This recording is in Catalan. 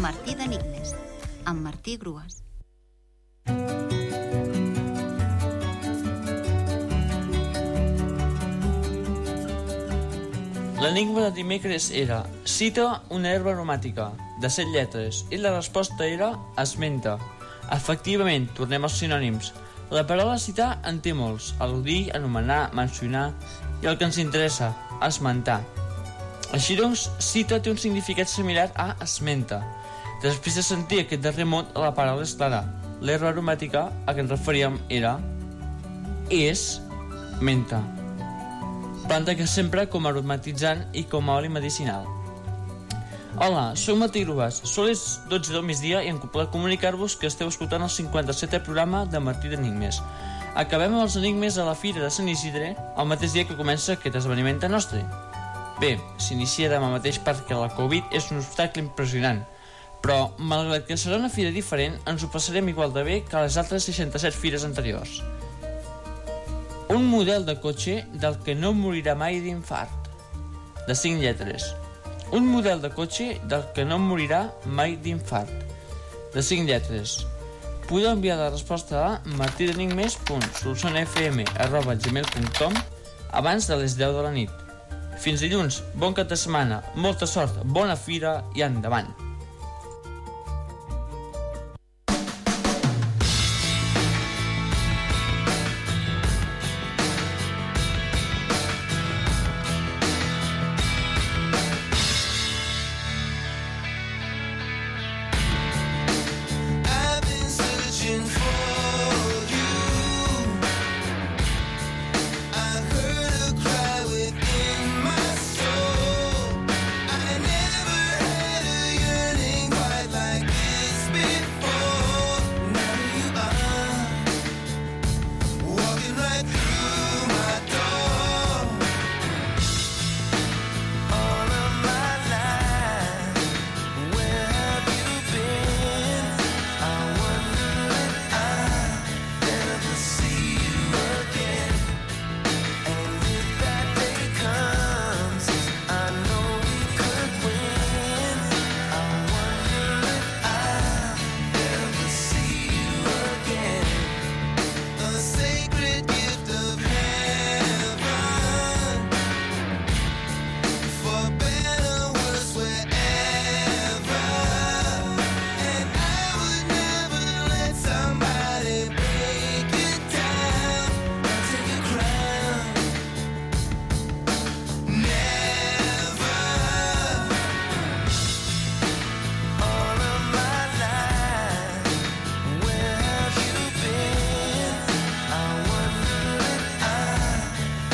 Martí d'Enigmes, amb Martí Grues. L'enigma de dimecres era cita una herba aromàtica de set lletres i la resposta era esmenta. Efectivament, tornem als sinònims. La paraula citar en té molts, al·ludir, anomenar, mencionar i el que ens interessa, esmentar. Així doncs, cita té un significat similar a esmenta. Després de sentir aquest darrer mot, la paraula és clara. L'herba aromàtica a què ens referíem era és menta planta que sempre com aromatitzant i com a oli medicinal. Hola, sóc Martí Grubas. Són les 12 del migdia i em complet comunicar-vos que esteu escoltant el 57è programa de Martí d'Enigmes. Acabem amb els enigmes a la Fira de Sant Isidre el mateix dia que comença aquest esdeveniment nostre. Bé, s'inicia demà mateix perquè la Covid és un obstacle impressionant, però, malgrat que serà una fira diferent, ens ho passarem igual de bé que les altres 67 fires anteriors. Un model de cotxe del que no morirà mai d'infart. De 5 lletres. Un model de cotxe del que no morirà mai d'infart. De 5 lletres. Podeu enviar la resposta a martidenigmes.solucionfm.gmail.com abans de les 10 de la nit. Fins dilluns, bon cap de setmana, molta sort, bona fira i endavant!